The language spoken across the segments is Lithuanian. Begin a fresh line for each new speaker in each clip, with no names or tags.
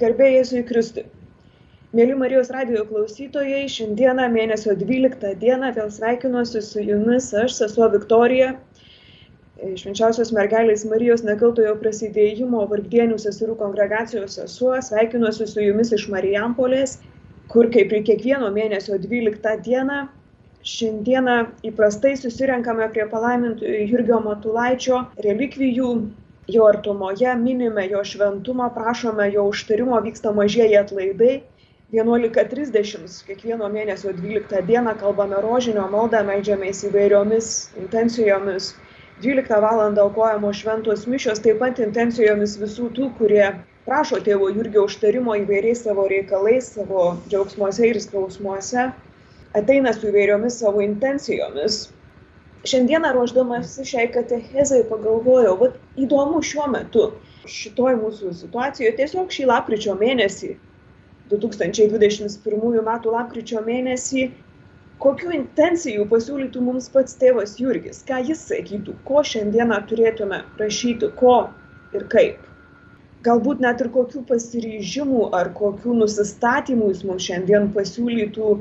Garbėjai Jėzui Kristui. Mėly Marijos radio klausytojai, šiandieną mėnesio 12 dieną vėl sveikinuosi su jumis aš, sesuo Viktorija, švenčiausios mergelės Marijos nekaltojo prasidėjimo vargdienių seserų kongregacijos sesuo, sveikinuosi su jumis iš Marijampolės, kur kaip ir kiekvieno mėnesio 12 dieną, šiandieną įprastai susirenkame prie palaimintojo Jurgio Matulaičio relikvijų jo artumoje, minime jo šventumą, prašome jo užtarimo, vyksta mažieji atlaidai. 11.30 kiekvieno mėnesio 12 dieną kalbame rožinio maldą, meldžiamės įvairiomis intencijomis. 12 val. aukojamos šventos mišios, taip pat intencijomis visų tų, kurie prašo tėvo Jurgio užtarimo įvairiais savo reikalais, savo džiaugsmuose ir skausmuose, ateina su įvairiomis savo intencijomis šiandieną ruošdamasi šiai katechezai pagalvojau, vat įdomu šiuo metu, šitoj mūsų situacijoje, tiesiog šį lapkričio mėnesį, 2021 m. lapkričio mėnesį, kokiu intencijų pasiūlytų mums pats tėvas Jurgis, ką jis sakytų, ko šiandieną turėtume prašyti, ko ir kaip. Galbūt net ir kokių pasiryžimų ar kokių nusistatymų jis mums šiandien pasiūlytų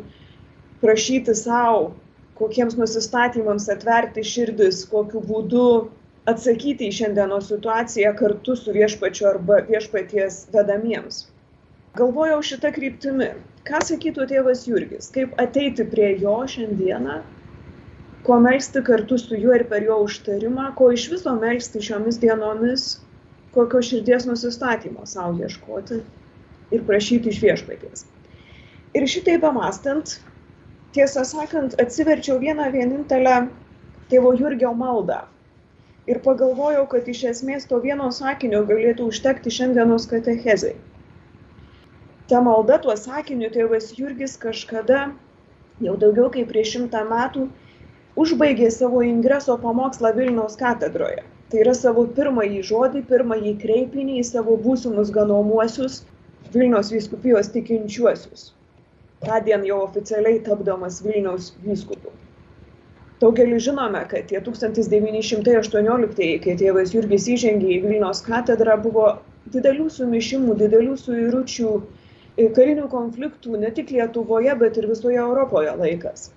prašyti savo kokiems nusistatymams atverti širdis, kokiu būdu atsakyti į šiandienos situaciją kartu su viešpačiu arba viešpaties vedamiems. Galvojau šitą kryptimį, ką sakytų tėvas Jurgis, kaip ateiti prie jo šiandieną, ko melstį kartu su juo ir per jo užtarimą, ko iš viso melstį šiomis dienomis, kokio širdies nusistatymo savo ieškoti ir prašyti iš viešpaties. Ir šitai pamastant, tiesą sakant, atsiverčiau vieną vienintelę tėvo Jurgio maldą. Ir pagalvojau, kad iš esmės to vieno sakinio galėtų užtekti šiandienos katechezai. Ta malda tuo sakiniu tėvas Jurgis kažkada, jau daugiau kaip prieš šimtą metų, užbaigė savo ingreso pamokslą Vilniaus katedroje. Tai yra savo pirmąjį žodį, pirmąjį kreipinį į savo būsimus ganomuosius Vilniaus vyskupijos tikinčiuosius tądien jau oficialiai tapdamas Vilniaus vyskupu. Daugelis žinome, kad tie 1918-ieji, kai tėvas Jurgis įžengė į Vilniaus katedrą, buvo didelių sumišimų, didelių suiručių, karinių konfliktų ne tik Lietuvoje, bet ir visoje Europoje laikas.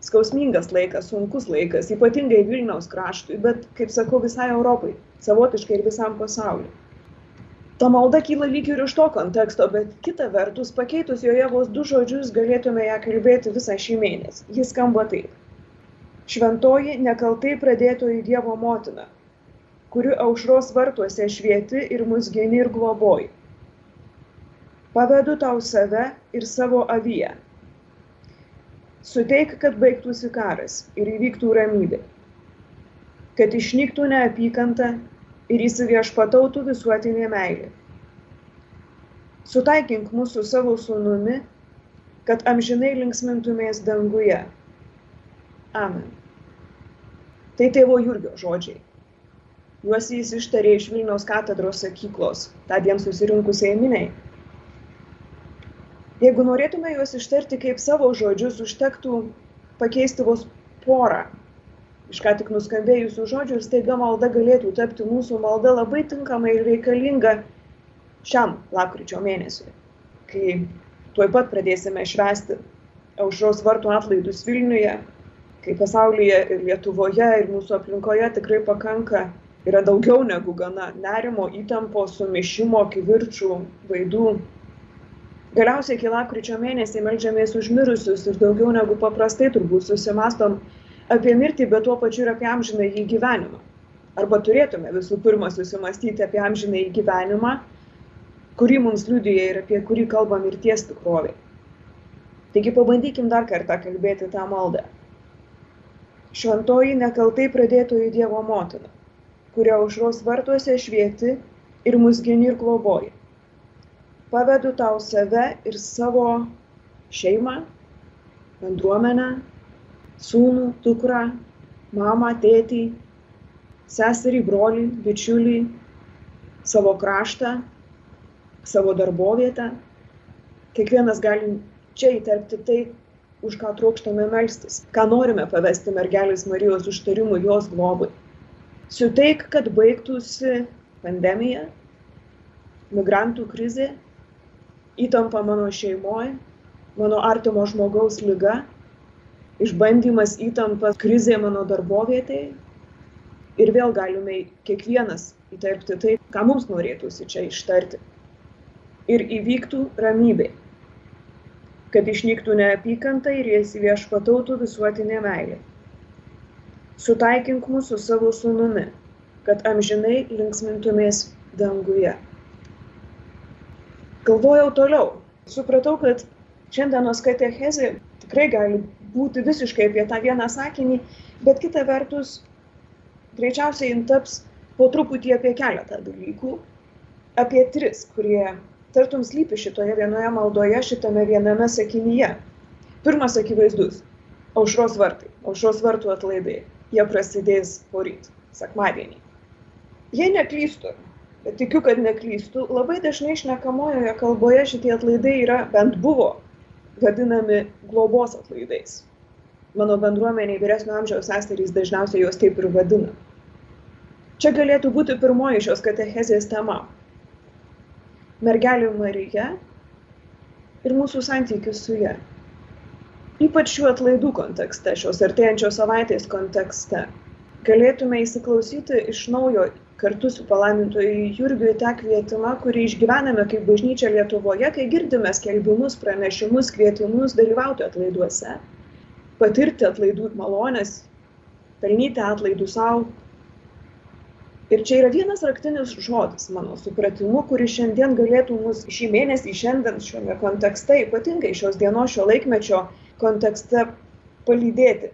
Skausmingas laikas, sunkus laikas, ypatingai Vilniaus kraštui, bet, kaip sakau, visai Europai, savotiškai ir visam pasauliu ta malda kyla lyg ir iš to konteksto, bet kita vertus, pakeitus joje vos du žodžius, galėtume ją kalbėti visą šį mėnesį. Jis skamba taip. Šventoji nekaltai pradėtoji Dievo motina, kuri aušros vartuose švieti ir mus geni ir globoji. Pavedu tau save ir savo aviją. Suteik, kad baigtųsi karas ir įvyktų ramybė. Kad išnyktų neapykanta ir įsiviešpatautų visuotinė meilė. Sutaikink mūsų savo sūnumi, kad amžinai linksmintumės danguje. Amen. Tai tėvo Jurgio žodžiai. Juos jis ištarė iš Vilniaus katedros sakyklos, tądien susirinkusiai miniai. Jeigu norėtume juos ištarti kaip savo žodžius, užtektų pakeisti vos porą iš ką tik nuskambėjusių žodžių ir staiga malda galėtų tapti mūsų malda labai tinkama ir reikalinga šiam lapkričio mėnesiui, kai tuoj pat pradėsime švęsti aušros vartų atlaidus Vilniuje, kai pasaulyje ir Lietuvoje ir mūsų aplinkoje tikrai pakanka, yra daugiau negu gana nerimo, įtampos, sumišimo, kivirčių, vaidų. Galiausiai iki lapkričio mėnesį melžiamės užmirusius ir daugiau negu paprastai turbūt susimastom apie mirtį, bet tuo pačiu ir apie amžiną į gyvenimą. Arba turėtume visų pirma susimastyti apie amžiną į gyvenimą, kurį mums liudyja ir apie kurį kalba mirties tikrovė. Taigi pabandykim dar kartą kalbėti tą maldą. Šventoji nekaltai pradėtojų Dievo motina, kuria aušros vartuose švieti ir mus gini ir globoji. Pavedu tau save ir savo šeimą, bendruomenę, sūnų, dukrą, mamą, tėtį, seserį, brolį, bičiulį, savo kraštą, savo darbovietę. Kiekvienas gali čia įterpti tai, už ką trokštame melstis, ką norime pavesti mergelės Marijos užtarimų jos globai. Suteik, kad baigtųsi pandemija, migrantų krizė įtampa mano šeimoje, mano artimo žmogaus lyga, išbandymas įtampa krizė mano darbovietėje. Ir vėl galime kiekvienas įterpti tai, ką mums norėtųsi čia ištarti. Ir įvyktų ramybė, kad išnyktų neapykanta ir įsiviešpatautų visuotinė meilė. Sutaikink mūsų savo sūnumi, kad amžinai linksmintumės danguje. Galvojau toliau. Supratau, kad šiandienos katechezė tikrai gali būti visiškai apie tą vieną sakinį, bet kita vertus, greičiausiai jin taps po truputį apie keletą dalykų, apie tris, kurie tartum slypi šitoje vienoje maldoje, šitame viename sakinyje. Pirmas akivaizdus - aušros vartai, aušros vartų atlaidai. Jie prasidės poryt, sekmadienį. Jei neklystu, bet tikiu, kad neklystu, labai dažnai išnekamojoje kalboje šitie atlaidai yra, bent buvo, vadinami globos atlaidais. Mano bendruomeniai vyresnio amžiaus seserys dažniausiai juos taip ir vadina. Čia galėtų būti pirmoji šios katechezės tema mergelė Marija ir mūsų santykius su ja. Ypač šių atlaidų kontekste, šios artėjančios savaitės kontekste, galėtume įsiklausyti iš naujo kartu su palaimintoju Jurgiu į tą kvietimą, kurį išgyvename kaip bažnyčia Lietuvoje, kai girdime skelbimus, pranešimus, kvietimus dalyvauti atlaiduose, patirti atlaidų malonės, pelnyti atlaidų savo, ir čia yra vienas raktinis žodis mano supratimu kuris šiandien galėtų mus šį mėnesį šiandien šiame kontekste ypatingai šios dienos šio laikmečio kontekste palydėti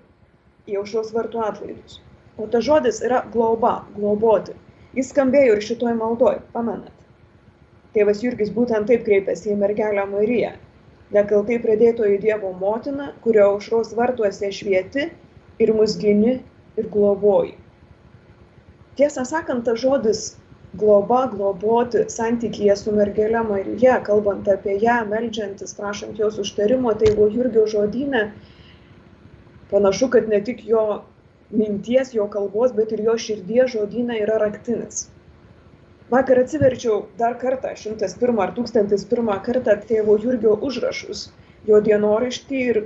į aušros vartų atlaidus. O tas žodis yra globa globoti jis skambėjo ir šitoj maldoj pamenat. Tėvas jurgis būtent taip kreipėsi į mergelę mariją. Nekaltai pradėtoji dievo motina kurio aušros vartuose švieti ir mus gini ir globoji. Tiesą sakant tas žodis globa globoti santykyje su mergele marija kalbant apie ją meldžiantis prašant jos užtarimo tai buvo jurgio žodyne panašu kad ne tik jo minties jo kalbos bet ir jo širdies žodyne yra raktinis. Vakar atsiverčiau dar kartą šimtas pirmą ar tūkstantis pirmą kartą tėvo jurgio užrašus jo dienoraštį ir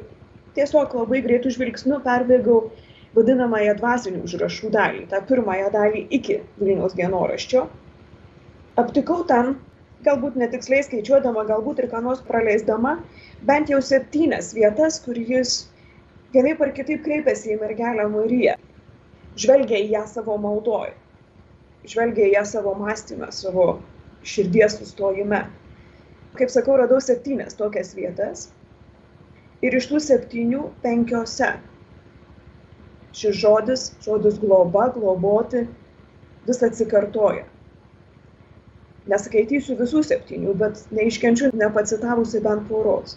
tiesiog labai greitu žvilgsniu perbėgau vadinamąją dvasinių užrašų dalį, tą pirmąją dalį iki Vilniaus dienoraščio, aptikau ten, galbūt netiksliai skaičiuodama, galbūt ir ką nors praleisdama, bent jau septynes vietas, kur jis vienaip ar kitaip kreipiasi į mergelę Mariją, žvelgia į ją savo maldoj, žvelgia į ją savo mąstymę, savo širdies sustojime. Kaip sakau, radau septynes tokias vietas ir iš tų septynių penkiose šis žodis, žodis globa, globoti, vis atsikartoja. Neskaitysiu visų septynių, bet neiškenčiu nepacitavusi bent poros.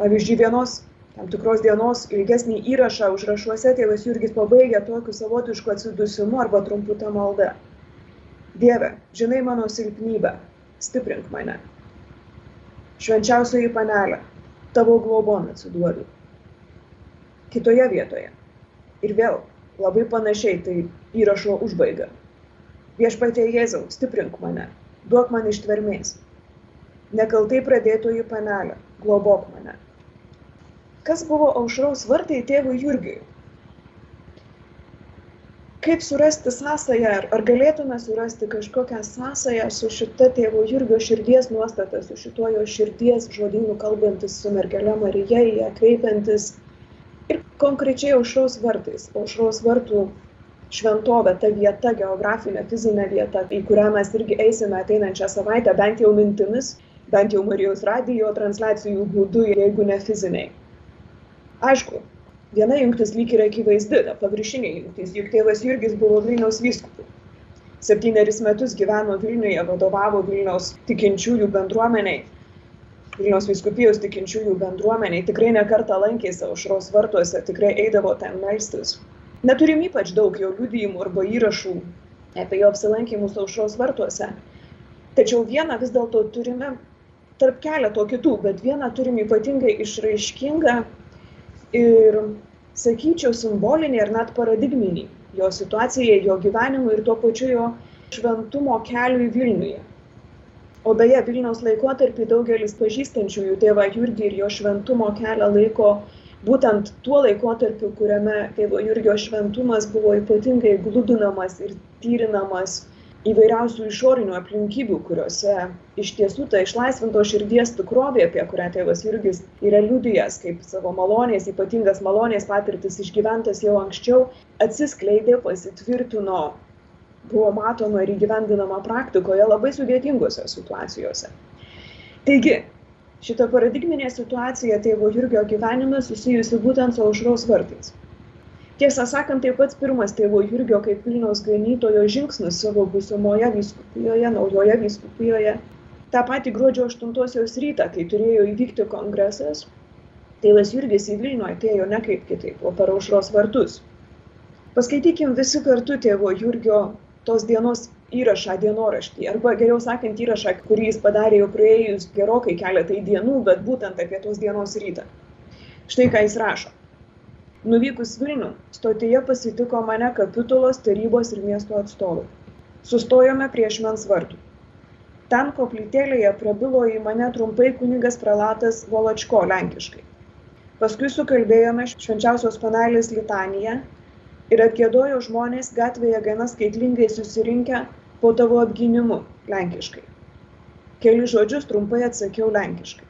Pavyzdžiui, vienos tam tikros dienos ilgesnį įrašą užrašuose tėvas Jurgis pabaigia tokiu savotišku atsidusimu arba trumputą maldą. Dieve, žinai mano silpnybę, stiprink mane. Švenčiausioji panelė, tavo globon atsiduodu. Kitoje vietoje Ir vėl labai panašiai tai įrašo užbaiga. Viešpatie Jėzau, stiprink mane, duok man ištvermės. Nekaltai pradėtojų panelę, globok mane. Kas buvo aušros vartai tėvui Jurgiui? Kaip surasti sąsają, ar, ar galėtume surasti kažkokią sąsają su šita tėvo Jurgio širdies nuostata, su šituo jo širdies žodynu kalbantis su mergelė Marija, į ją kreipiantis ir konkrečiai aušros vartais aušros vartų šventovė ta vieta geografinė fizinė vieta į kurią mes irgi eisime ateinančią savaitę bent jau mintimis bent jau marijos radijo transliacijų būdu jeigu ne fiziniai aišku viena jungtis lyg ir akivaizdi ta paviršinė jungtis juk tėvas jurgis buvo vilniaus vyskupu septynerius metus gyveno vilniuje vadovavo vilniaus tikinčiųjų bendruomenei Vilniaus viskupijos tikinčiųjų bendruomeniai tikrai nekarta lankėsi aušros vartuose, tikrai eidavo ten melstis. Neturim ypač daug jo liudijimų arba įrašų apie jo apsilankimus aušros vartuose. Tačiau vieną vis dėlto turime tarp keleto kitų, bet vieną turim ypatingai išraiškingą ir, sakyčiau, simbolinį ir net paradigminį jo situacijai, jo gyvenimui ir tuo pačiu jo šventumo keliui Vilniuje. O beje, Vilniaus laikotarpį daugelis pažįstančiųjų tėvą Jurgį ir jo šventumo kelią laiko būtent tuo laikotarpiu, kuriame tėvo Jurgio šventumas buvo ypatingai gludinamas ir tyrinamas įvairiausių išorinių aplinkybių, kuriuose iš tiesų ta išlaisvinto širdies tikrovė, apie kurią tėvas Jurgis yra liudijęs, kaip savo malonės, ypatingas malonės patirtis išgyventas jau anksčiau, atsiskleidė, pasitvirtino, buvo matoma ir įgyvendinama praktikoje labai sudėtingose situacijose. Taigi, šita paradigminė situacija tėvo Jurgio gyvenime susijusi būtent su aušros vartais tiesą sakant tai pats pirmas tėvo jurgio kaip vilniaus ganytojo žingsnis savo būsimoje vyskupijoje naujoje vyskupijoje. Tą patį gruodžio aštuntosios rytą kai turėjo įvykti kongresas tėvas jurgis į vilnių atėjo ne kaip kitaip o per aušros vartus. Paskaitykim visi kartu tėvo jurgio tos dienos įrašą dienoraštį arba geriau sakant įrašą kurį jis padarė jau praėjus gerokai keletai dienų bet būtent apie tos dienos rytą. Štai ką jis rašo nuvykus vilniun stotyje pasitiko mane kapitulos tarybos ir miesto atstovai. Sustojome prie ašmens vartų. Ten koplytėlėje prabilo į mane trumpai kunigas prelatas voločko lenkiškai. Paskui sukalbėjome švenčiausios panelės litaniją ir atgiedojo žmonės gatvėje gana skaitlingai susirinkę po tavo apgynimu lenkiškai. Kelis žodžius trumpai atsakiau lenkiškai.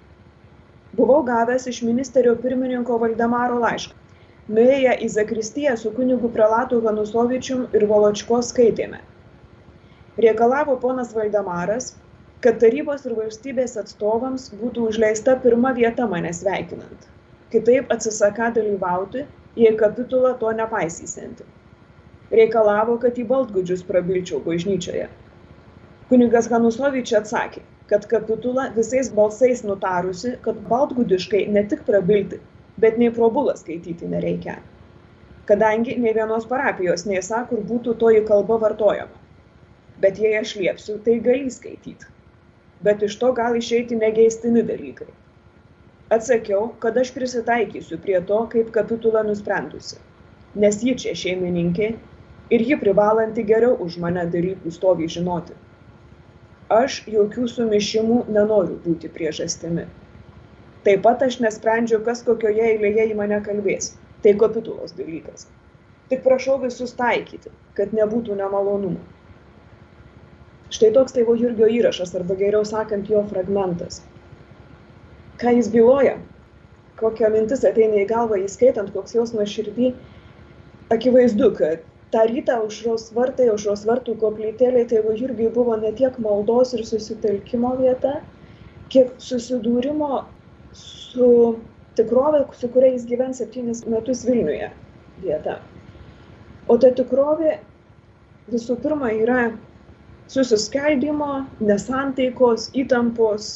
Buvau gavęs iš ministerio pirmininko valdemaro laišką nuėję į zakristiją su kunigu prelatu Hanusovičium ir Voločko skaitėme. Reikalavo ponas Valdemaras, kad tarybos ir valstybės atstovams būtų užleista pirma vieta mane sveikinant. Kitaip atsisaka dalyvauti, jei kapitula to nepaisysianti. Reikalavo, kad į Baltgudžius prabilčiau bažnyčioje. Kunigas Hanusovičius atsakė, kad kapitula visais balsais nutarusi, kad baltgudiškai ne tik prabilti, bet nei pro bulą skaityti nereikia. Kadangi nei vienos parapijos nėsa, kur būtų toji kalba vartojama. Bet jei aš liepsiu, tai gali skaityti. Bet iš to gali išeiti negeistini dalykai. Atsakiau, kad aš prisitaikysiu prie to, kaip kapitula nusprendusi. Nes ji čia šeimininkė ir ji privalanti geriau už mane dalykų stovi žinoti. Aš jokių sumišimų nenoriu būti priežastimi taip pat aš nesprendžiu kas kokioje eilėje į mane kalbės. Tai kapitulos dalykas. Tik prašau visus taikyti kad nebūtų nemalonumų. Štai toks tėvo jurgio įrašas arba geriau sakant jo fragmentas. Ką jis byloja? Kokia mintis ateina į galvą įskaitant koks jausmas širdį akivaizdu kad tą rytą aušros vartai aušros vartų koplytėlė tėvui jurgiui buvo ne tiek maldos ir susitelkimo vieta kiek susidūrimo su tikrove, su kuria jis gyvens septynis metus Vilniuje vieta. O ta tikrovė visų pirma yra susiskaldimo, nesantaikos, įtampos,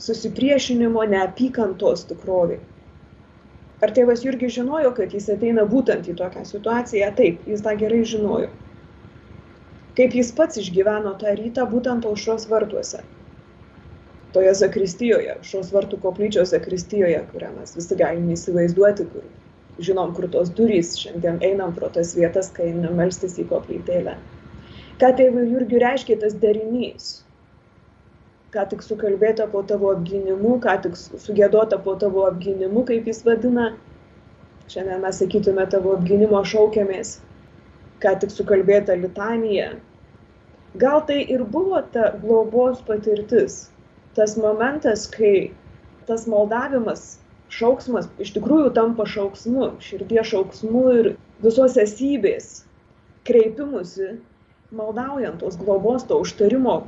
susipriešinimo, neapykantos tikrovė. Ar tėvas Jurgis žinojo, kad jis ateina būtent į tokią situaciją? Taip, jis tą gerai žinojo. Kaip jis pats išgyveno tą rytą būtent aušros vartuose toje zakristijoje, šios vartų koplyčios zakristijoje, kurią mes visi galime įsivaizduoti, kur žinom, kur tos durys, šiandien einam pro tas vietas, kai einam melstis į koplytėlę. Ką tėvui Jurgiu reiškia tas derinys? Ką tik sukalbėta po tavo apgynimu, ką tik sugėdota po tavo apgynimu, kaip jis vadina. Šiandien mes sakytume tavo apgynimo šaukiamės. Ką tik sukalbėta litanija. Gal tai ir buvo ta globos patirtis, tas momentas, kai tas maldavimas, šauksmas iš tikrųjų tampa šauksmu, širdies šauksmu ir visos esybės kreipimusi, maldaujant tos globos, to užtarimo,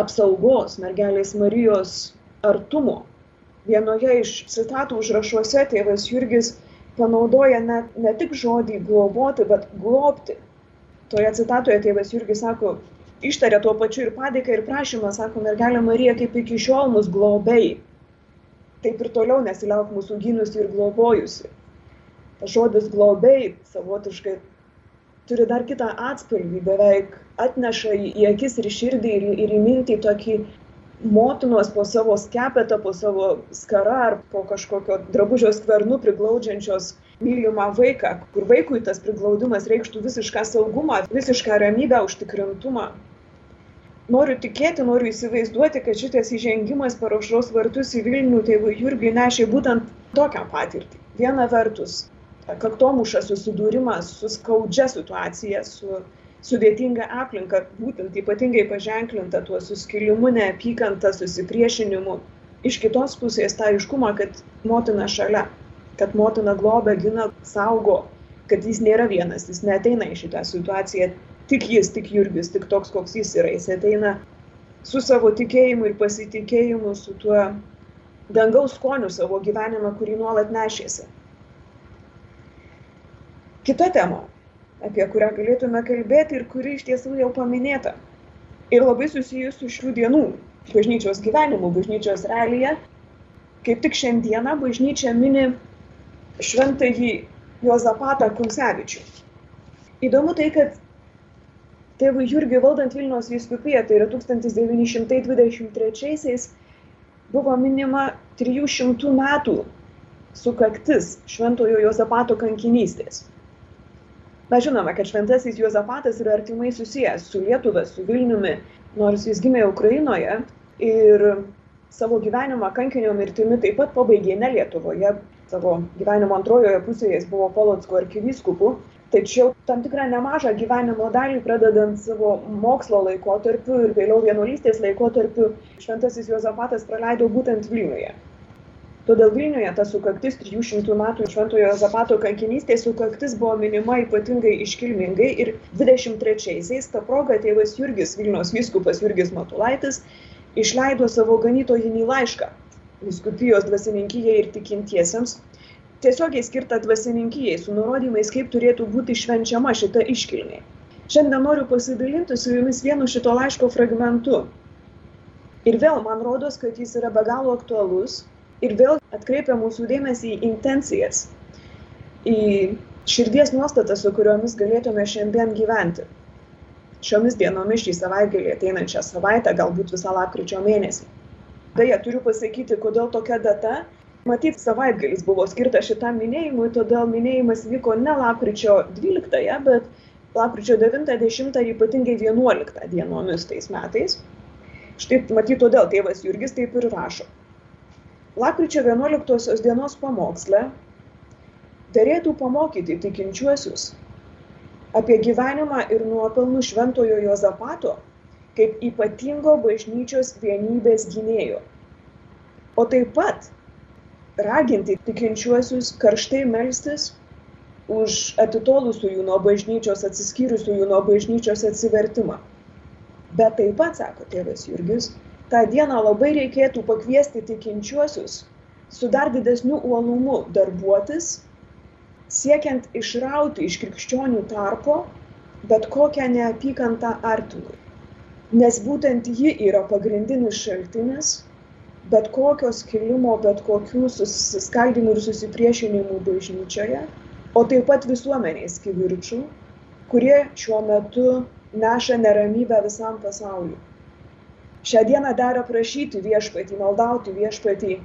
apsaugos mergelės Marijos artumo. Vienoje iš citatų užrašuose tėvas Jurgis panaudoja ne, ne tik žodį globoti, bet globti. Toje citatoje tėvas Jurgis sako, ištarė tuo pačiu ir padėką ir prašymą, sako, mergelė Marija, kaip iki šiol mus globėjai, taip ir toliau nesiliauk mūsų gynusi ir globojusi. Tas žodis globėjai savotiškai turi dar kitą atspalvį, beveik atneša į akis ir širdį ir, ir į mintį tokį motinos po savo skepetą, po savo skarą ar po kažkokio drabužio skvernu priglaudžiančios mylimą vaiką, kur vaikui tas priglaudimas reikštų visišką saugumą, visišką ramybę, užtikrintumą. Noriu tikėti, noriu įsivaizduoti, kad šitas įžengimas per aušros vartus į Vilnių tėvui Jurgiui nešė būtent tokią patirtį. Viena vertus, kaktomuša susidūrimas su skaudžia situacija, su sudėtinga aplinka, būtent ypatingai paženklinta tuo suskilimu, neapykanta, susipriešinimu. Iš kitos pusės tą iškumą, kad motina šalia, kad motina globia, gina, saugo, kad jis nėra vienas, jis neteina į šitą situaciją tik jis, tik Jurgis, tik toks, koks jis yra. Jis ateina su savo tikėjimu ir pasitikėjimu, su tuo dangaus skoniu savo gyvenimą, kurį nuolat nešėsi. Kita tema, apie kurią galėtume kalbėti ir kuri iš tiesų jau paminėta. Ir labai susijusi su šių dienų bažnyčios gyvenimu, bažnyčios realija. Kaip tik šiandieną bažnyčia mini šventąjį Jozapatą Kuncevičių. Įdomu tai, kad tėvui Jurgiui valdant Vilniaus vyskupiją, tai yra 1923-aisiais, buvo minima 300 metų sukaktis Šventojo Jozapato kankinystės. Mes žinome, kad šventasis Jozapatas yra artimai susijęs su Lietuva, su Vilniumi, nors jis gimė Ukrainoje ir savo gyvenimą kankinio mirtimi taip pat pabaigė ne Lietuvoje, savo gyvenimo antrojoje pusėje jis buvo Polotsko arkivyskupu, tačiau tam tikrą nemažą gyvenimo dalį, pradedant savo mokslo laikotarpiu ir vėliau vienuolystės laikotarpiu, šventasis Jozapatas praleido būtent Vilniuje. Todėl Vilniuje ta sukaktis 300 metų šventojo Jozapato kankinystės sukaktis buvo minima ypatingai iškilmingai ir 23-aisiais ta proga tėvas Jurgis, Vilniaus vyskupas Jurgis Matulaitis, išleido savo ganytojinį laišką viskupijos dvasininkijai ir tikintiesiems, tiesiogiai skirta dvasininkijai su nurodymais, kaip turėtų būti švenčiama šita iškilmė. Šiandien noriu pasidalinti su jumis vienu šito laiško fragmentu. Ir vėl man rodos, kad jis yra be galo aktualus ir vėl atkreipia mūsų dėmesį į intencijas, į širdies nuostatas, su kuriomis galėtume šiandien gyventi. Šiomis dienomis šį savaitgalį ateinančią savaitę, galbūt visą lapkričio mėnesį. Beje, turiu pasakyti, kodėl tokia data. Matyt, savaitgalis buvo skirtas šitam minėjimui, todėl minėjimas vyko ne lapkričio 12, bet lapkričio 90 ir ypatingai 11 dienomis tais metais. Štai matyt, todėl tėvas Jurgis taip ir rašo. Lapkričio 11 dienos pamoksle derėtų pamokyti tikinčiuosius apie gyvenimą ir nuopelnų šventojo Jozapato kaip ypatingo bažnyčios vienybės gynėjo. O taip pat raginti tikinčiuosius karštai melstis už atitolusiųjų nuo bažnyčios, atsiskyrusiųjų nuo bažnyčios atsivertimą. Bet taip pat, sako tėvas Jurgis, tą dieną labai reikėtų pakviesti tikinčiuosius su dar didesniu uolumu darbuotis, siekiant išrauti iš krikščionių tarpo bet kokią neapykantą artimui nes būtent ji yra pagrindinis šaltinis bet kokio skilimo, bet kokių susiskaldimų ir susipriešinimų bažnyčioje, o taip pat visuomenės kivirčių, kurie šiuo metu neša neramybę visam pasauliu. Šią dieną dera prašyti viešpatį, maldauti viešpatį,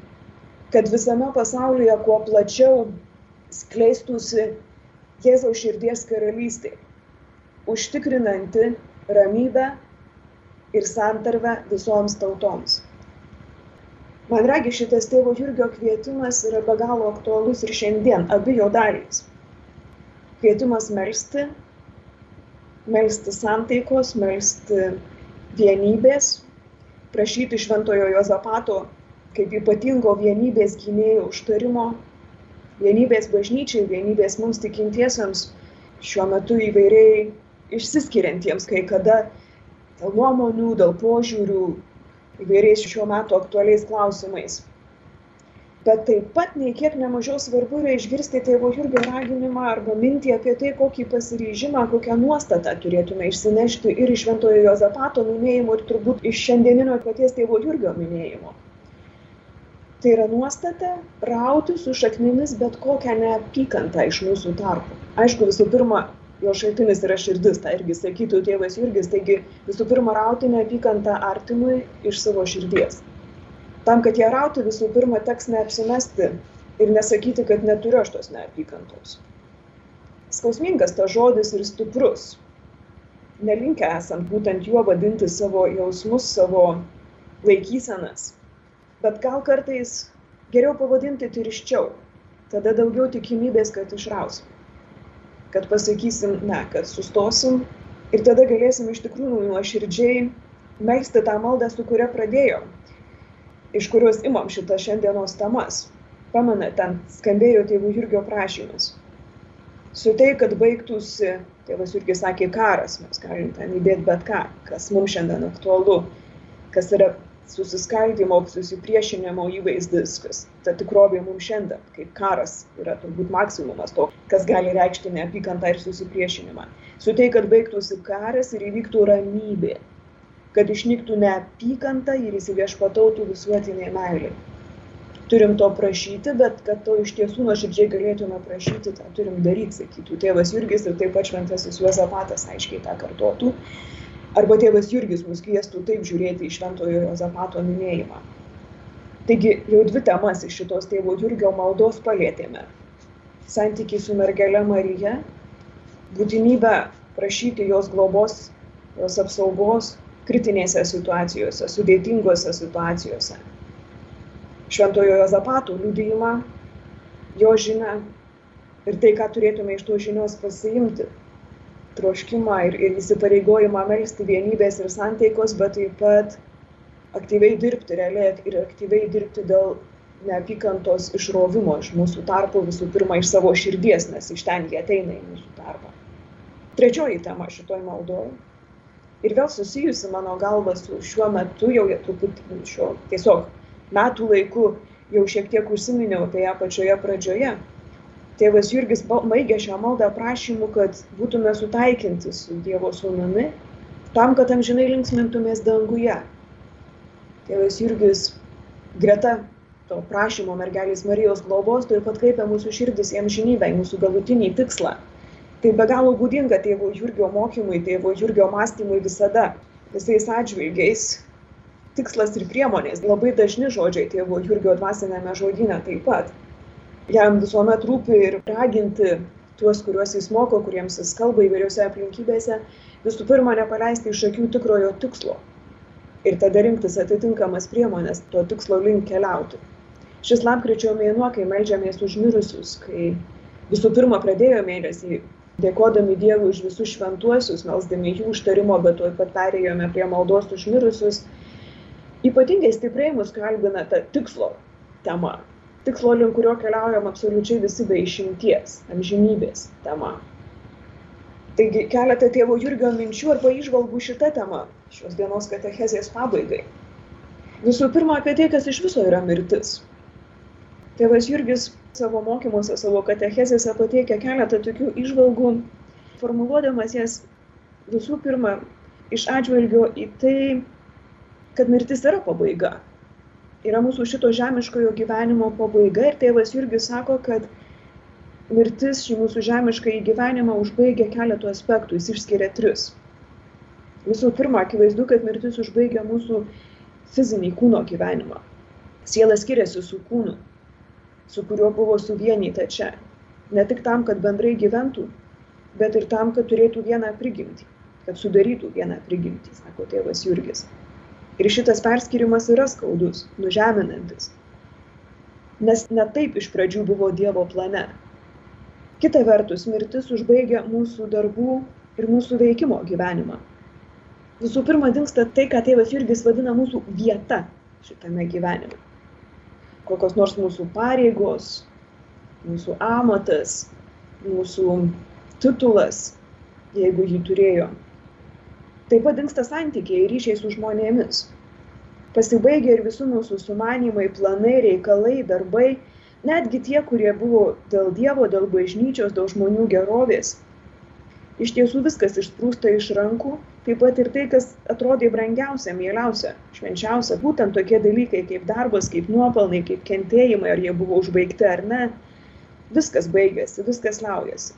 kad visame pasaulyje kuo plačiau skleistųsi Jėzaus širdies karalystė, užtikrinanti ramybę ir santarvę visoms tautoms. Man regi šitas tėvo Jurgio kvietimas yra be galo aktualus ir šiandien, abi jo dalys. Kvietimas melstį, melstį santaikos, melstį vienybės, prašyti šventojo Jozapato kaip ypatingo vienybės gynėjo užtarimo, vienybės bažnyčiai, vienybės mums tikintiesiems šiuo metu įvairiai išsiskiriantiems, kai kada dėl nuomonių, dėl požiūrių įvairiais šiuo metu aktualiais klausimais. Bet taip pat nei kiek nemažiau svarbu yra išgirsti tėvo Jurgio raginimą arba mintį apie tai, kokį pasiryžimą, kokią nuostatą turėtume išsinešti ir iš Šventojo Jozapato minėjimo ir turbūt iš šiandieninio paties tėvo Jurgio minėjimo. Tai yra nuostata rauti su šaknimis bet kokią neapykantą iš mūsų tarpų. Aišku, visų pirma, jo šaltinis yra širdis, tą irgi sakytų tėvas Jurgis, taigi visų pirma rauti neapykantą artimui iš savo širdies. Tam, kad ją rauti, visų pirma teks neapsimesti ir nesakyti, kad neturiu aš tos neapykantos. Skausmingas tas žodis ir stiprus. nelinkę esam būtent juo vadinti savo jausmus, savo laikysenas. Bet gal kartais geriau pavadinti tirščiau, tada daugiau tikimybės, kad išrausim. Kad pasakysim, ne, kad sustosim ir tada galėsim iš tikrųjų nuoširdžiai melstį tą maldą, su kuria pradėjom, iš kurios imam šitas šiandienos temas. Pamena, ten skambėjo tėvų Jurgio prašymas. Suteik, kad baigtųsi, tėvas Jurgis sakė, karas, mes galim ten įdėti bet ką, kas mums šiandien aktualu, kas yra susiskaldimo, susipriešinimo įvaizdis, kas ta tikrovė mums šiandien, kaip karas yra turbūt maksimumas to, kas gali reikšti neapykantą ir susipriešinimą. Suteik, kad baigtųsi karas ir įvyktų ramybė, kad išnyktų neapykanta ir įsiviešpatautų visuotinė meilė. Turim to prašyti, bet kad to iš tiesų nuoširdžiai galėtume prašyti, tą turim daryti, sakytų tėvas Jurgis ir taip pat šventasis Juozapatas aiškiai tą kartotų. Arba tėvas Jurgis mus kvieštų taip žiūrėti į šventojo Juozapato minėjimą. Taigi jau dvi temas iš šitos tėvo Jurgio maldos palėtėme. Santykiai su mergelė Marija, būtinybę prašyti jos globos, jos apsaugos kritinėse situacijose, sudėtingose situacijose. Šventojo Jozapato liudijimą, jo žinę ir tai, ką turėtume iš to žinios pasiimti. Troškimą ir, ir įsipareigojimą melstį vienybės ir santaikos, bet taip pat aktyviai dirbti, realiai ir aktyviai dirbti dėl neapykantos išrovimo iš mūsų tarpo, visų pirma iš savo širdies, nes iš ten jie ateina į mūsų tarpą. Trečioji tema šitoj maldoje ir vėl susijusi mano galva su šiuo metu, jau truputį šiuo tiesiog metų laiku, jau šiek tiek užsiminiau apie ją pačioje pradžioje. Tėvas Jurgis baigė šią maldą prašymu, kad būtume sutaikinti su Dievo sūnumi, tam, kad amžinai linksmintumės danguje. Tėvas Jurgis greta to prašymo mergelės Marijos globos taip pat kreipia mūsų širdis į amžinybę, į mūsų galutinį tikslą tai be galo būdinga tėvo Jurgio mokymui, tėvo Jurgio mąstymui visada, visais atžvilgiais. Tikslas ir priemonės, labai dažni žodžiai tėvo Jurgio dvasinėme žodynė taip pat. Jam visuomet rūpi ir raginti tuos, kuriuos jis moko, kuriems jis kalba įvairiose aplinkybėse, visų pirma nepaleisti iš akių tikrojo tikslo. Ir tada rinktis atitinkamas priemonės to tikslo link keliauti. Šis lapkričio mėnuo, kai melžiamės už mirusius, kai visų pirma pradėjo mėnesį dėkodami Dievui už visus šventuosius, melsdami jų užtarimo, bet tuoj pat perėjome prie maldos už mirusius, ypatingai stipriai mus kalbina ta tikslo tema. Tikslo, link kurio keliaujam absoliučiai visi be išimties, amžinybės tema. Taigi keletą tėvo Jurgio minčių arba išvalgų šitą temą šios dienos katechezės pabaigai. Visų pirma, apie tai, kas iš viso yra mirtis. Tėvas Jurgis savo mokymuose, savo katechezėse pateikia keletą tokių išvalgų, formuluodamas jas visų pirma iš atžvelgio į tai, kad mirtis yra pabaiga. Yra mūsų šito žemiškojo gyvenimo pabaiga ir tėvas Jurgis sako, kad mirtis šį mūsų žemišką gyvenimą užbaigia keletų aspektų, jis išskiria tris. Visų pirma, akivaizdu, kad mirtis užbaigia mūsų fizinį kūno gyvenimą. Siela skiriasi su kūnu su kuriuo buvo suvienyta čia. Ne tik tam, kad bendrai gyventų, bet ir tam, kad turėtų vieną prigimtį, kad sudarytų vieną prigimtį, sako tėvas Jurgis. Ir šitas perskirimas yra skaudus, nužeminantis. Nes ne taip iš pradžių buvo Dievo plane. Kita vertus, mirtis užbaigia mūsų darbų ir mūsų veikimo gyvenimą. Visų pirma, dinksta tai, ką tėvas Jurgis vadina mūsų vieta šitame gyvenime kokios nors mūsų pareigos, mūsų amatas, mūsų titulas, jeigu jį turėjo. Taip pat dinksta santykiai ir ryšiai su žmonėmis. Pasibaigia ir visų mūsų sumanimai, planai, reikalai, darbai, netgi tie, kurie buvo dėl Dievo, dėl bažnyčios, dėl žmonių gerovės. Iš tiesų viskas išsprūsta iš rankų taip pat ir tai, kas atrodė brangiausia, mieliausia, švenčiausia, būtent tokie dalykai kaip darbas, kaip nuopelnai, kaip kentėjimai, ar jie buvo užbaigti ar ne, viskas baigėsi, viskas liaujasi.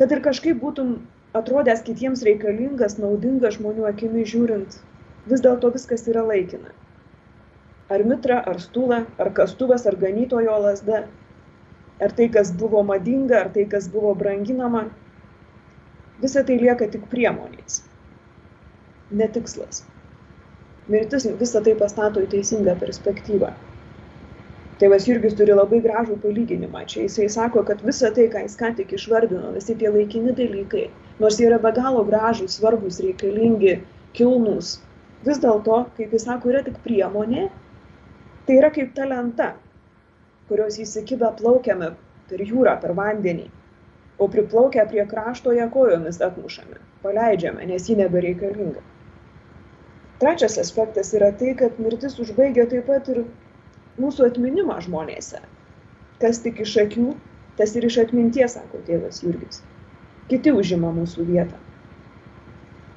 Kad ir kažkaip būtum atrodęs kitiems reikalingas, naudingas žmonių akimi žiūrint, vis dėlto viskas yra laikina. Ar mitra, ar stūla, ar kastuvas, ar ganytojo lasda, ar tai, kas buvo madinga, ar tai, kas buvo branginama, visa tai lieka tik priemonės, netikslas. Mirtis visą tai pastato į teisingą perspektyvą. Tėvas Jurgis turi labai gražų palyginimą. Čia jisai sako, kad visa tai, ką jis ką tik išvardino, visi tie laikini dalykai, nors jie yra be galo gražūs, svarbus, reikalingi, kilnus, vis dėlto, kaip jis sako, yra tik priemonė, tai yra kaip ta lenta, kurios įsikibę plaukiame per jūrą, per vandenį, o priplaukę prie krašto ją kojomis atmušame, paleidžiame, nes ji nebereikalinga. Trečias aspektas yra tai, kad mirtis užbaigia taip pat ir mūsų atminimą žmonėse. Kas tik iš akių, tas ir iš atminties, sako tėvas Jurgis. Kiti užima mūsų vietą.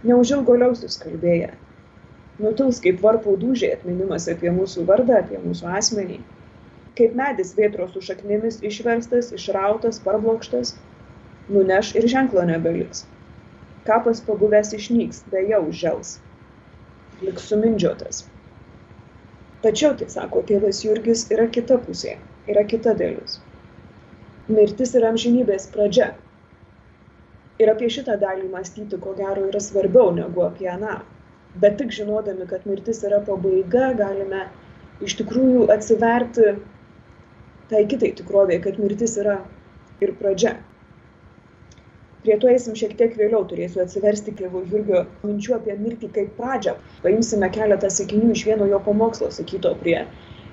Neužilgo liausis kalbėję. Nutils kaip varpo dūžiai atminimas apie mūsų vardą, apie mūsų asmenį. Kaip medis vėtros su šaknimis išverstas, išrautas, parblokštas, nuneš ir ženklo nebeliks. Kapas pabuvęs išnyks, beje užžels. Liks sumindžiotas. Tačiau, tai sako tėvas Jurgis, yra kita pusė, yra kita dalis. Mirtis yra amžinybės pradžia. Ir apie šitą dalį mąstyti, ko gero, yra svarbiau negu apie aną. Bet tik žinodami, kad mirtis yra pabaiga, galime iš tikrųjų atsiverti tai kitai tikrovėje, kad mirtis yra ir pradžia prie to eisim šiek tiek vėliau turėsiu atsiversti tėvo jurgio minčių apie mirtį kaip pradžią. Paimsime keletą sakinių iš vieno jo pamokslo sakyto prie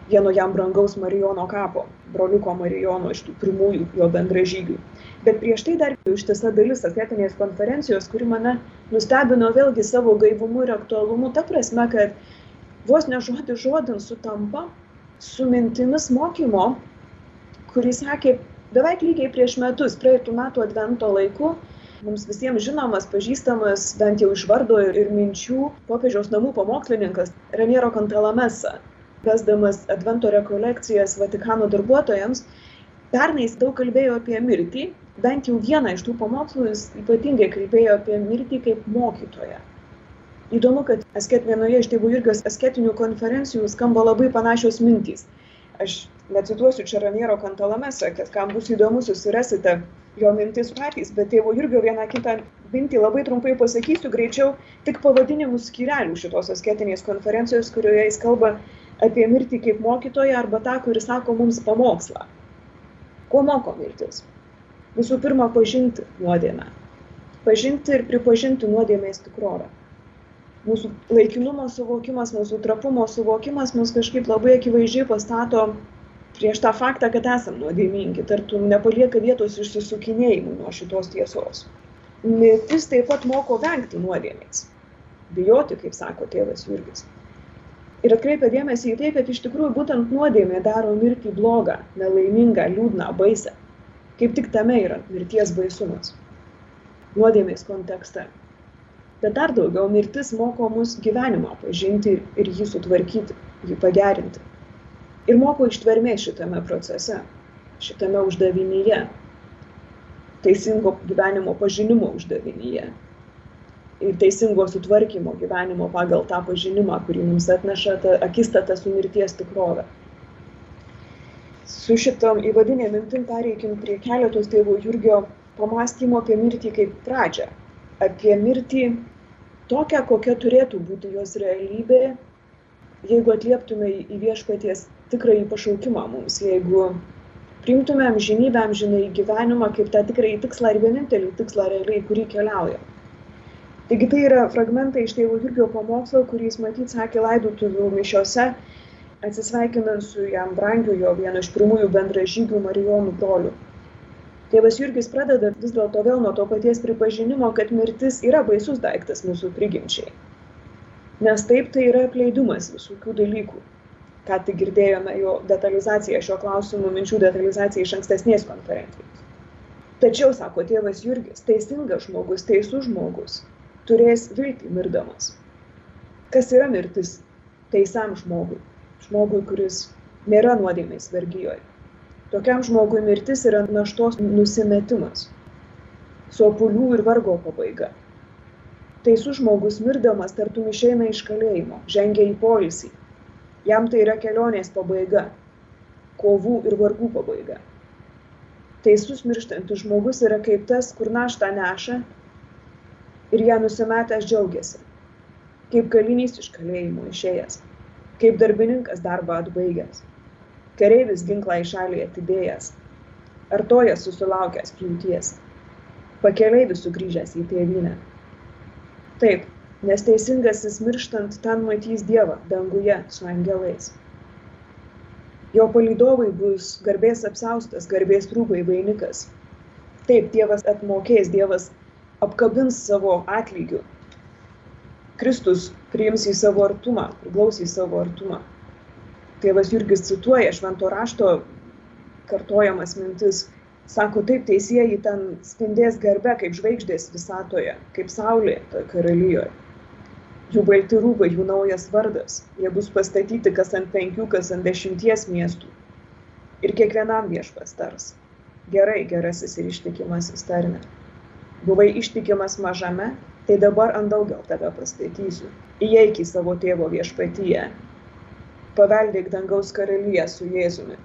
vieno jam brangaus marijono kapo broliuko marijono iš tų pirmųjų jo bendražygių. Bet prieš tai dar ištisa dalis asketinės konferencijos kuri mane nustebino vėlgi savo gaivumu ir aktualumu ta prasme kad vos ne žodis žodin sutampa su mintimis mokymo kurį sakė beveik lygiai prieš metus praeitų metų advento laiku mums visiems žinomas pažįstamas bent jau iš vardo ir minčių popiežiaus namų pamokslininkas raniero kantalamesa vesdamas advento rekolekcijas vatikano darbuotojams. Pernai jis daug kalbėjo apie mirtį bent jau vieną iš tų pamokslų jis ypatingai kalbėjo apie mirtį kaip mokytoją. Įdomu kad asket vienoje iš tėvų jurgio asketinių konferencijų skamba labai panašios mintys. Aš necituosiu čia Raniero Kantalamesa, kad kam bus įdomu, susirasite jo mintis patys, bet tėvo Jurgio vieną kitą mintį labai trumpai pasakysiu, greičiau tik pavadinimus skyrelių šitos asketinės konferencijos, kurioje jis kalba apie mirtį kaip mokytoją arba tą, kuris sako mums pamokslą. Ko moko mirtis? Visų pirma, pažinti nuodėmę. Pažinti ir pripažinti nuodėmės tikrovę. Mūsų laikinumo suvokimas, mūsų trapumo suvokimas mus kažkaip labai akivaizdžiai pastato prieš tą faktą, kad esam nuodėmingi, tartum nepalieka vietos išsisukinėjimui nuo šitos tiesos. Mirtis taip pat moko vengti nuodėmės. Bijoti, kaip sako tėvas Jurgis. Ir atkreipia dėmesį į tai, kad iš tikrųjų būtent nuodėmė daro mirtį blogą, nelaimingą, liūdną, baisę. Kaip tik tame yra mirties baisumas. Nuodėmės kontekste. Bet dar daugiau mirtis moko mus gyvenimą pažinti ir jį sutvarkyti, jį pagerinti ir moko ištvermės šitame procese, šitame uždavinyje, teisingo gyvenimo pažinimo uždavinyje ir teisingo sutvarkymo gyvenimo pagal tą pažinimą, kurį mums atneša ta akistata su mirties tikrove. Su šitom įvadinė mintim pereikim prie keletos tėvų Jurgio pamastymo apie mirtį kaip pradžią. Apie mirtį tokią, kokia turėtų būti jos realybė, jeigu atlieptume į viešpaties tikrąjį pašaukimą mums, jeigu priimtume amžinybę, amžinai gyvenimą kaip tą tikrąjį tikslą ir vienintelį tikslą realiai, kurį keliauja. Taigi tai yra fragmentai iš tėvų Jurgio pamokslo, kurį jis matyt sakė laidotuvių mišiose, atsisveikinant su jam brangiu jo vienu iš pirmųjų bendražygių Marijonų brolių. Tėvas Jurgis pradeda vis dėlto vėl nuo to paties pripažinimo, kad mirtis yra baisus daiktas mūsų prigimčiai. Nes taip tai yra apleidumas visokių dalykų ką tik girdėjome jo detalizaciją šio klausimu, minčių detalizaciją iš ankstesnės konferencijos. Tačiau, sako tėvas Jurgis, teisingas žmogus, teisus žmogus turės viltį mirdamas. Kas yra mirtis teisam žmogui? Žmogui, kuris nėra nuodėmės vergyjoje. Tokiam žmogui mirtis yra naštos nusimetimas, sopulių ir vargo pabaiga. Teisus žmogus mirdamas tartum išeina iš kalėjimo, žengia į polisį, Jam tai yra kelionės pabaiga, kovų ir vargų pabaiga. Teisus mirštantis žmogus yra kaip tas, kur naštą neša, ir ją nusimetęs džiaugiasi, kaip kalinys iš kalėjimo išėjęs, kaip darbininkas darbą atbaigęs, kareivis ginklą į šalį atidėjęs, artojas susilaukęs pjūties, pakeleivis sugrįžęs į tėvynę. Taip, nes teisingasis mirštant ten matys Dievą danguje su angelais. Jo palydovai bus garbės apsaustas, garbės rūbai vainikas. Taip, Dievas atmokės, Dievas apkabins savo atlygių. Kristus priims į savo artumą, priglaus į savo artumą. Tėvas Jurgis cituoja švento rašto kartojamas mintis. Sako, taip teisėjai ten spindės garbe kaip žvaigždės visatoje, kaip saulė toje karalijoje. Jų balti rūbai, jų naujas vardas. Jie bus pastatyti kas ant penkių, kas ant dešimties miestų. Ir kiekvienam viešpas tars. Gerai, gerasis ir ištikimasis tarne buvai ištikimas mažame, tai dabar ant daugel tave pastatysiu. Įeik į savo tėvo viešpatyje. Paveldėk dangaus karaliją su Jėzumi.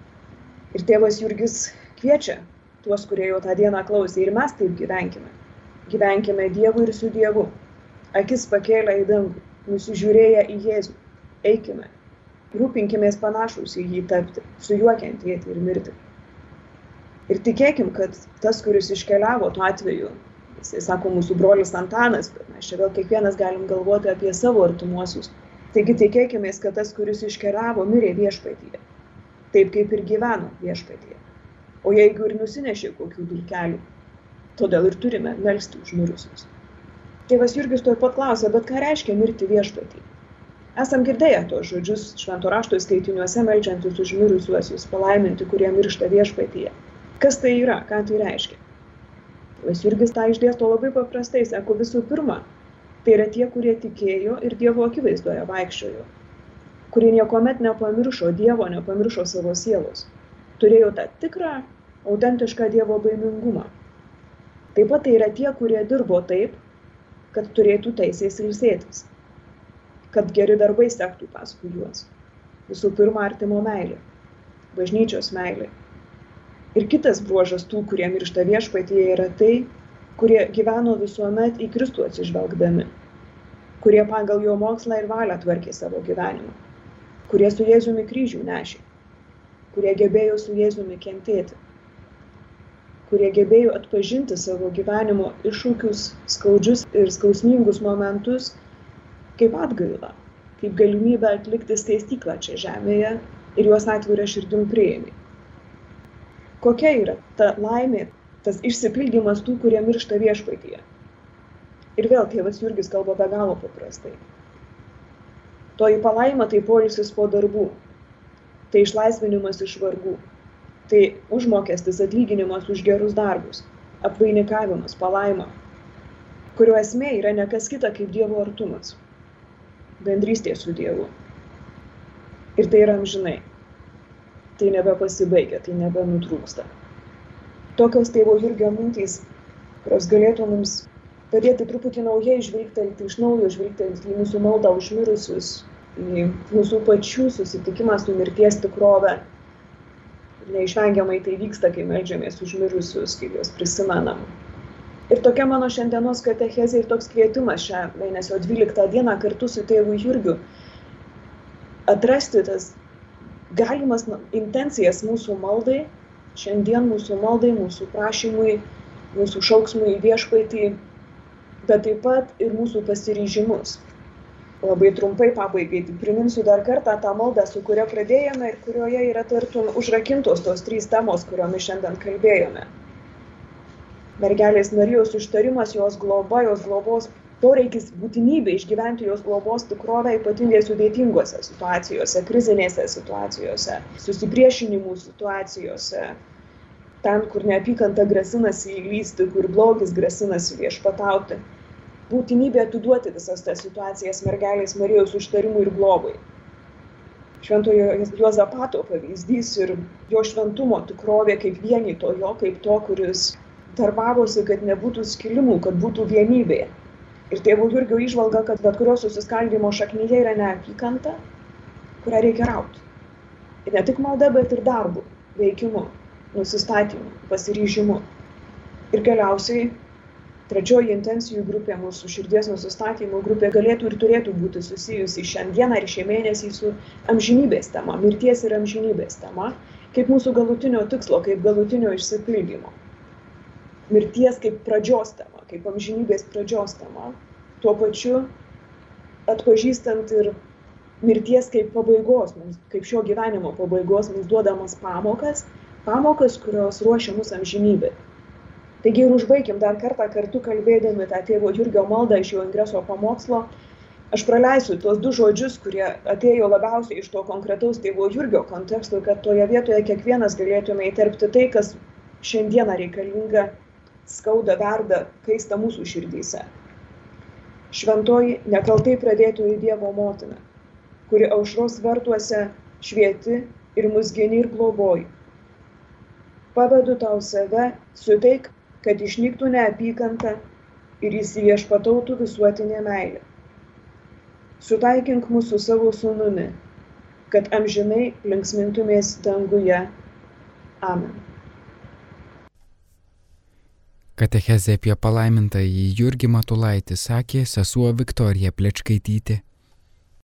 Ir tėvas Jurgis kviečia tuos, kurie jau tą dieną klausė. Ir mes taip gyvenkime. Gyvenkime Dievu ir su Dievu. Akis pakėlę į dangų, nusižiūrėję į Jėzų. Eikime. Rūpinkimės panašus į jį tapti, su juo kentėti ir mirti. Ir tikėkim, kad tas, kuris iškeliavo tuo atveju, jisai sako mūsų brolis Antanas, bet mes čia vėl kiekvienas galim galvoti apie savo artimuosius. Taigi tikėkime, kad tas, kuris iškeliavo, mirė viešpatyje. Taip kaip ir gyveno viešpatyje. O jeigu ir nusinešė kokių dulkelių, todėl ir turime melstį už mirusius. Tėvas Jurgis tuoj pat klausė, bet ką reiškia mirti viešpatyje? Esam girdėję tos žodžius švento rašto skaitiniuose melžiantis už mirusiuosius, palaiminti, kurie miršta viešpatyje. Kas tai yra, ką tai reiškia? Vas Jurgis tą išdėsto labai paprastai, sako visų pirma, tai yra tie, kurie tikėjo ir Dievo akivaizdoje vaikščiojo, kurie niekuomet nepamiršo Dievo, nepamiršo savo sielos, turėjo tą tikrą, autentišką Dievo baimingumą. Taip pat tai yra tie, kurie dirbo taip, kad turėtų teisės ilsėtis, kad geri darbai sektų paskui juos. Visų pirma, artimo meilė, bažnyčios meilė, Ir kitas bruožas tų, kurie miršta viešpatyje, yra tai, kurie gyveno visuomet į Kristų atsižvelgdami, kurie pagal jo mokslą ir valią tvarkė savo gyvenimą, kurie su Jėzumi kryžių nešė, kurie gebėjo su Jėzumi kentėti, kurie gebėjo atpažinti savo gyvenimo iššūkius, skaudžius ir skausmingus momentus kaip atgailą, kaip galimybę atlikti steistyklą čia žemėje ir juos atvirą širdim prieimė kokia yra ta laimė, tas išsipildymas tų, kurie miršta viešpatyje. Ir vėl tėvas Jurgis kalba be galo paprastai. Toji palaima tai polisis po darbų, tai išlaisvinimas iš vargų, tai užmokestis atlyginimas už gerus darbus, apvainikavimas, palaima, kurio esmė yra ne kas kita kaip Dievo artumas, bendrystė su Dievu. Ir tai yra amžinai tai nebepasibaigia, tai nebenutrūksta. Tokios tėvo Jurgio mintys, kurios galėtų mums padėti truputį naujai žvilgtelti, iš naujo žvilgtelti į mūsų maldą užmirusius, į mūsų pačių susitikimą su mirties tikrove. Neišvengiamai tai vyksta, kai melžiamės užmirusius, kai juos prisimenam. Ir tokia mano šiandienos katechezė ir toks kvietimas šią mėnesio 12 dieną kartu su tėvu Jurgiu atrasti tas galimas intencijas mūsų maldai, šiandien mūsų maldai, mūsų prašymui, mūsų šauksmui į viešpaitį, bet taip pat ir mūsų pasiryžimus. Labai trumpai pabaigai, priminsiu dar kartą tą maldą, su kuria pradėjome ir kurioje yra tartum užrakintos tos trys temos, kuriomis šiandien kalbėjome. Mergelės Marijos užtarimas, jos globa, jos globos poreikis būtinybė išgyventi jos globos tikrovę ypatingai sudėtingose situacijose, krizinėse situacijose, susipriešinimų situacijose, ten, kur neapykanta grasinasi įlysti, kur blogis grasinasi viešpatauti. Būtinybė atiduoti visas tas situacijas mergelės Marijos užtarimui ir globai. Šventojo Juozapato pavyzdys ir jo šventumo tikrovė kaip vienytojo, kaip to, kuris darbavosi, kad nebūtų skilimų, kad būtų vienybė Ir tėvų Jurgio išvalga, kad bet kurio susiskaldimo šaknyje yra neapykanta, kurią reikia rauti. Ir ne tik malda, bet ir darbu, veikimu, nusistatymu, pasiryžimu. Ir galiausiai trečioji intencijų grupė, mūsų širdies nusistatymo grupė galėtų ir turėtų būti susijusi šiandieną ir šį mėnesį su amžinybės tema, mirties ir amžinybės tema, kaip mūsų galutinio tikslo, kaip galutinio išsipildymo. Mirties kaip pradžios tema, kaip amžinybės pradžios tema, tuo pačiu atpažįstant ir mirties kaip pabaigos, mums, kaip šio gyvenimo pabaigos mums duodamas pamokas, pamokas, kurios ruošia mus amžinybė taigi ir užbaikim dar kartą kartu kalbėdami tą tėvo jurgio maldą iš jo ingreso pamokslo. Aš praleisiu tuos du žodžius kurie atėjo labiausiai iš to konkretaus tėvo jurgio konteksto kad toje vietoje kiekvienas galėtume įterpti tai kas šiandieną reikalinga skauda verda kaista mūsų širdyse. Šventoji nekaltai pradėtoji dievo motina kuri aušros vartuose švieti ir mus gini ir globoji. Pavedu tau save suteik kad išnyktų neapykanta ir įsiviešpatautų visuotinė meilė. Sutaikink mūsų savo sūnumi, kad amžinai linksmintumės danguje. Amen.
Katechezė apie palaimintąjį Jurgį Matulaitį sakė sesuo Viktorija Plečkaitytė.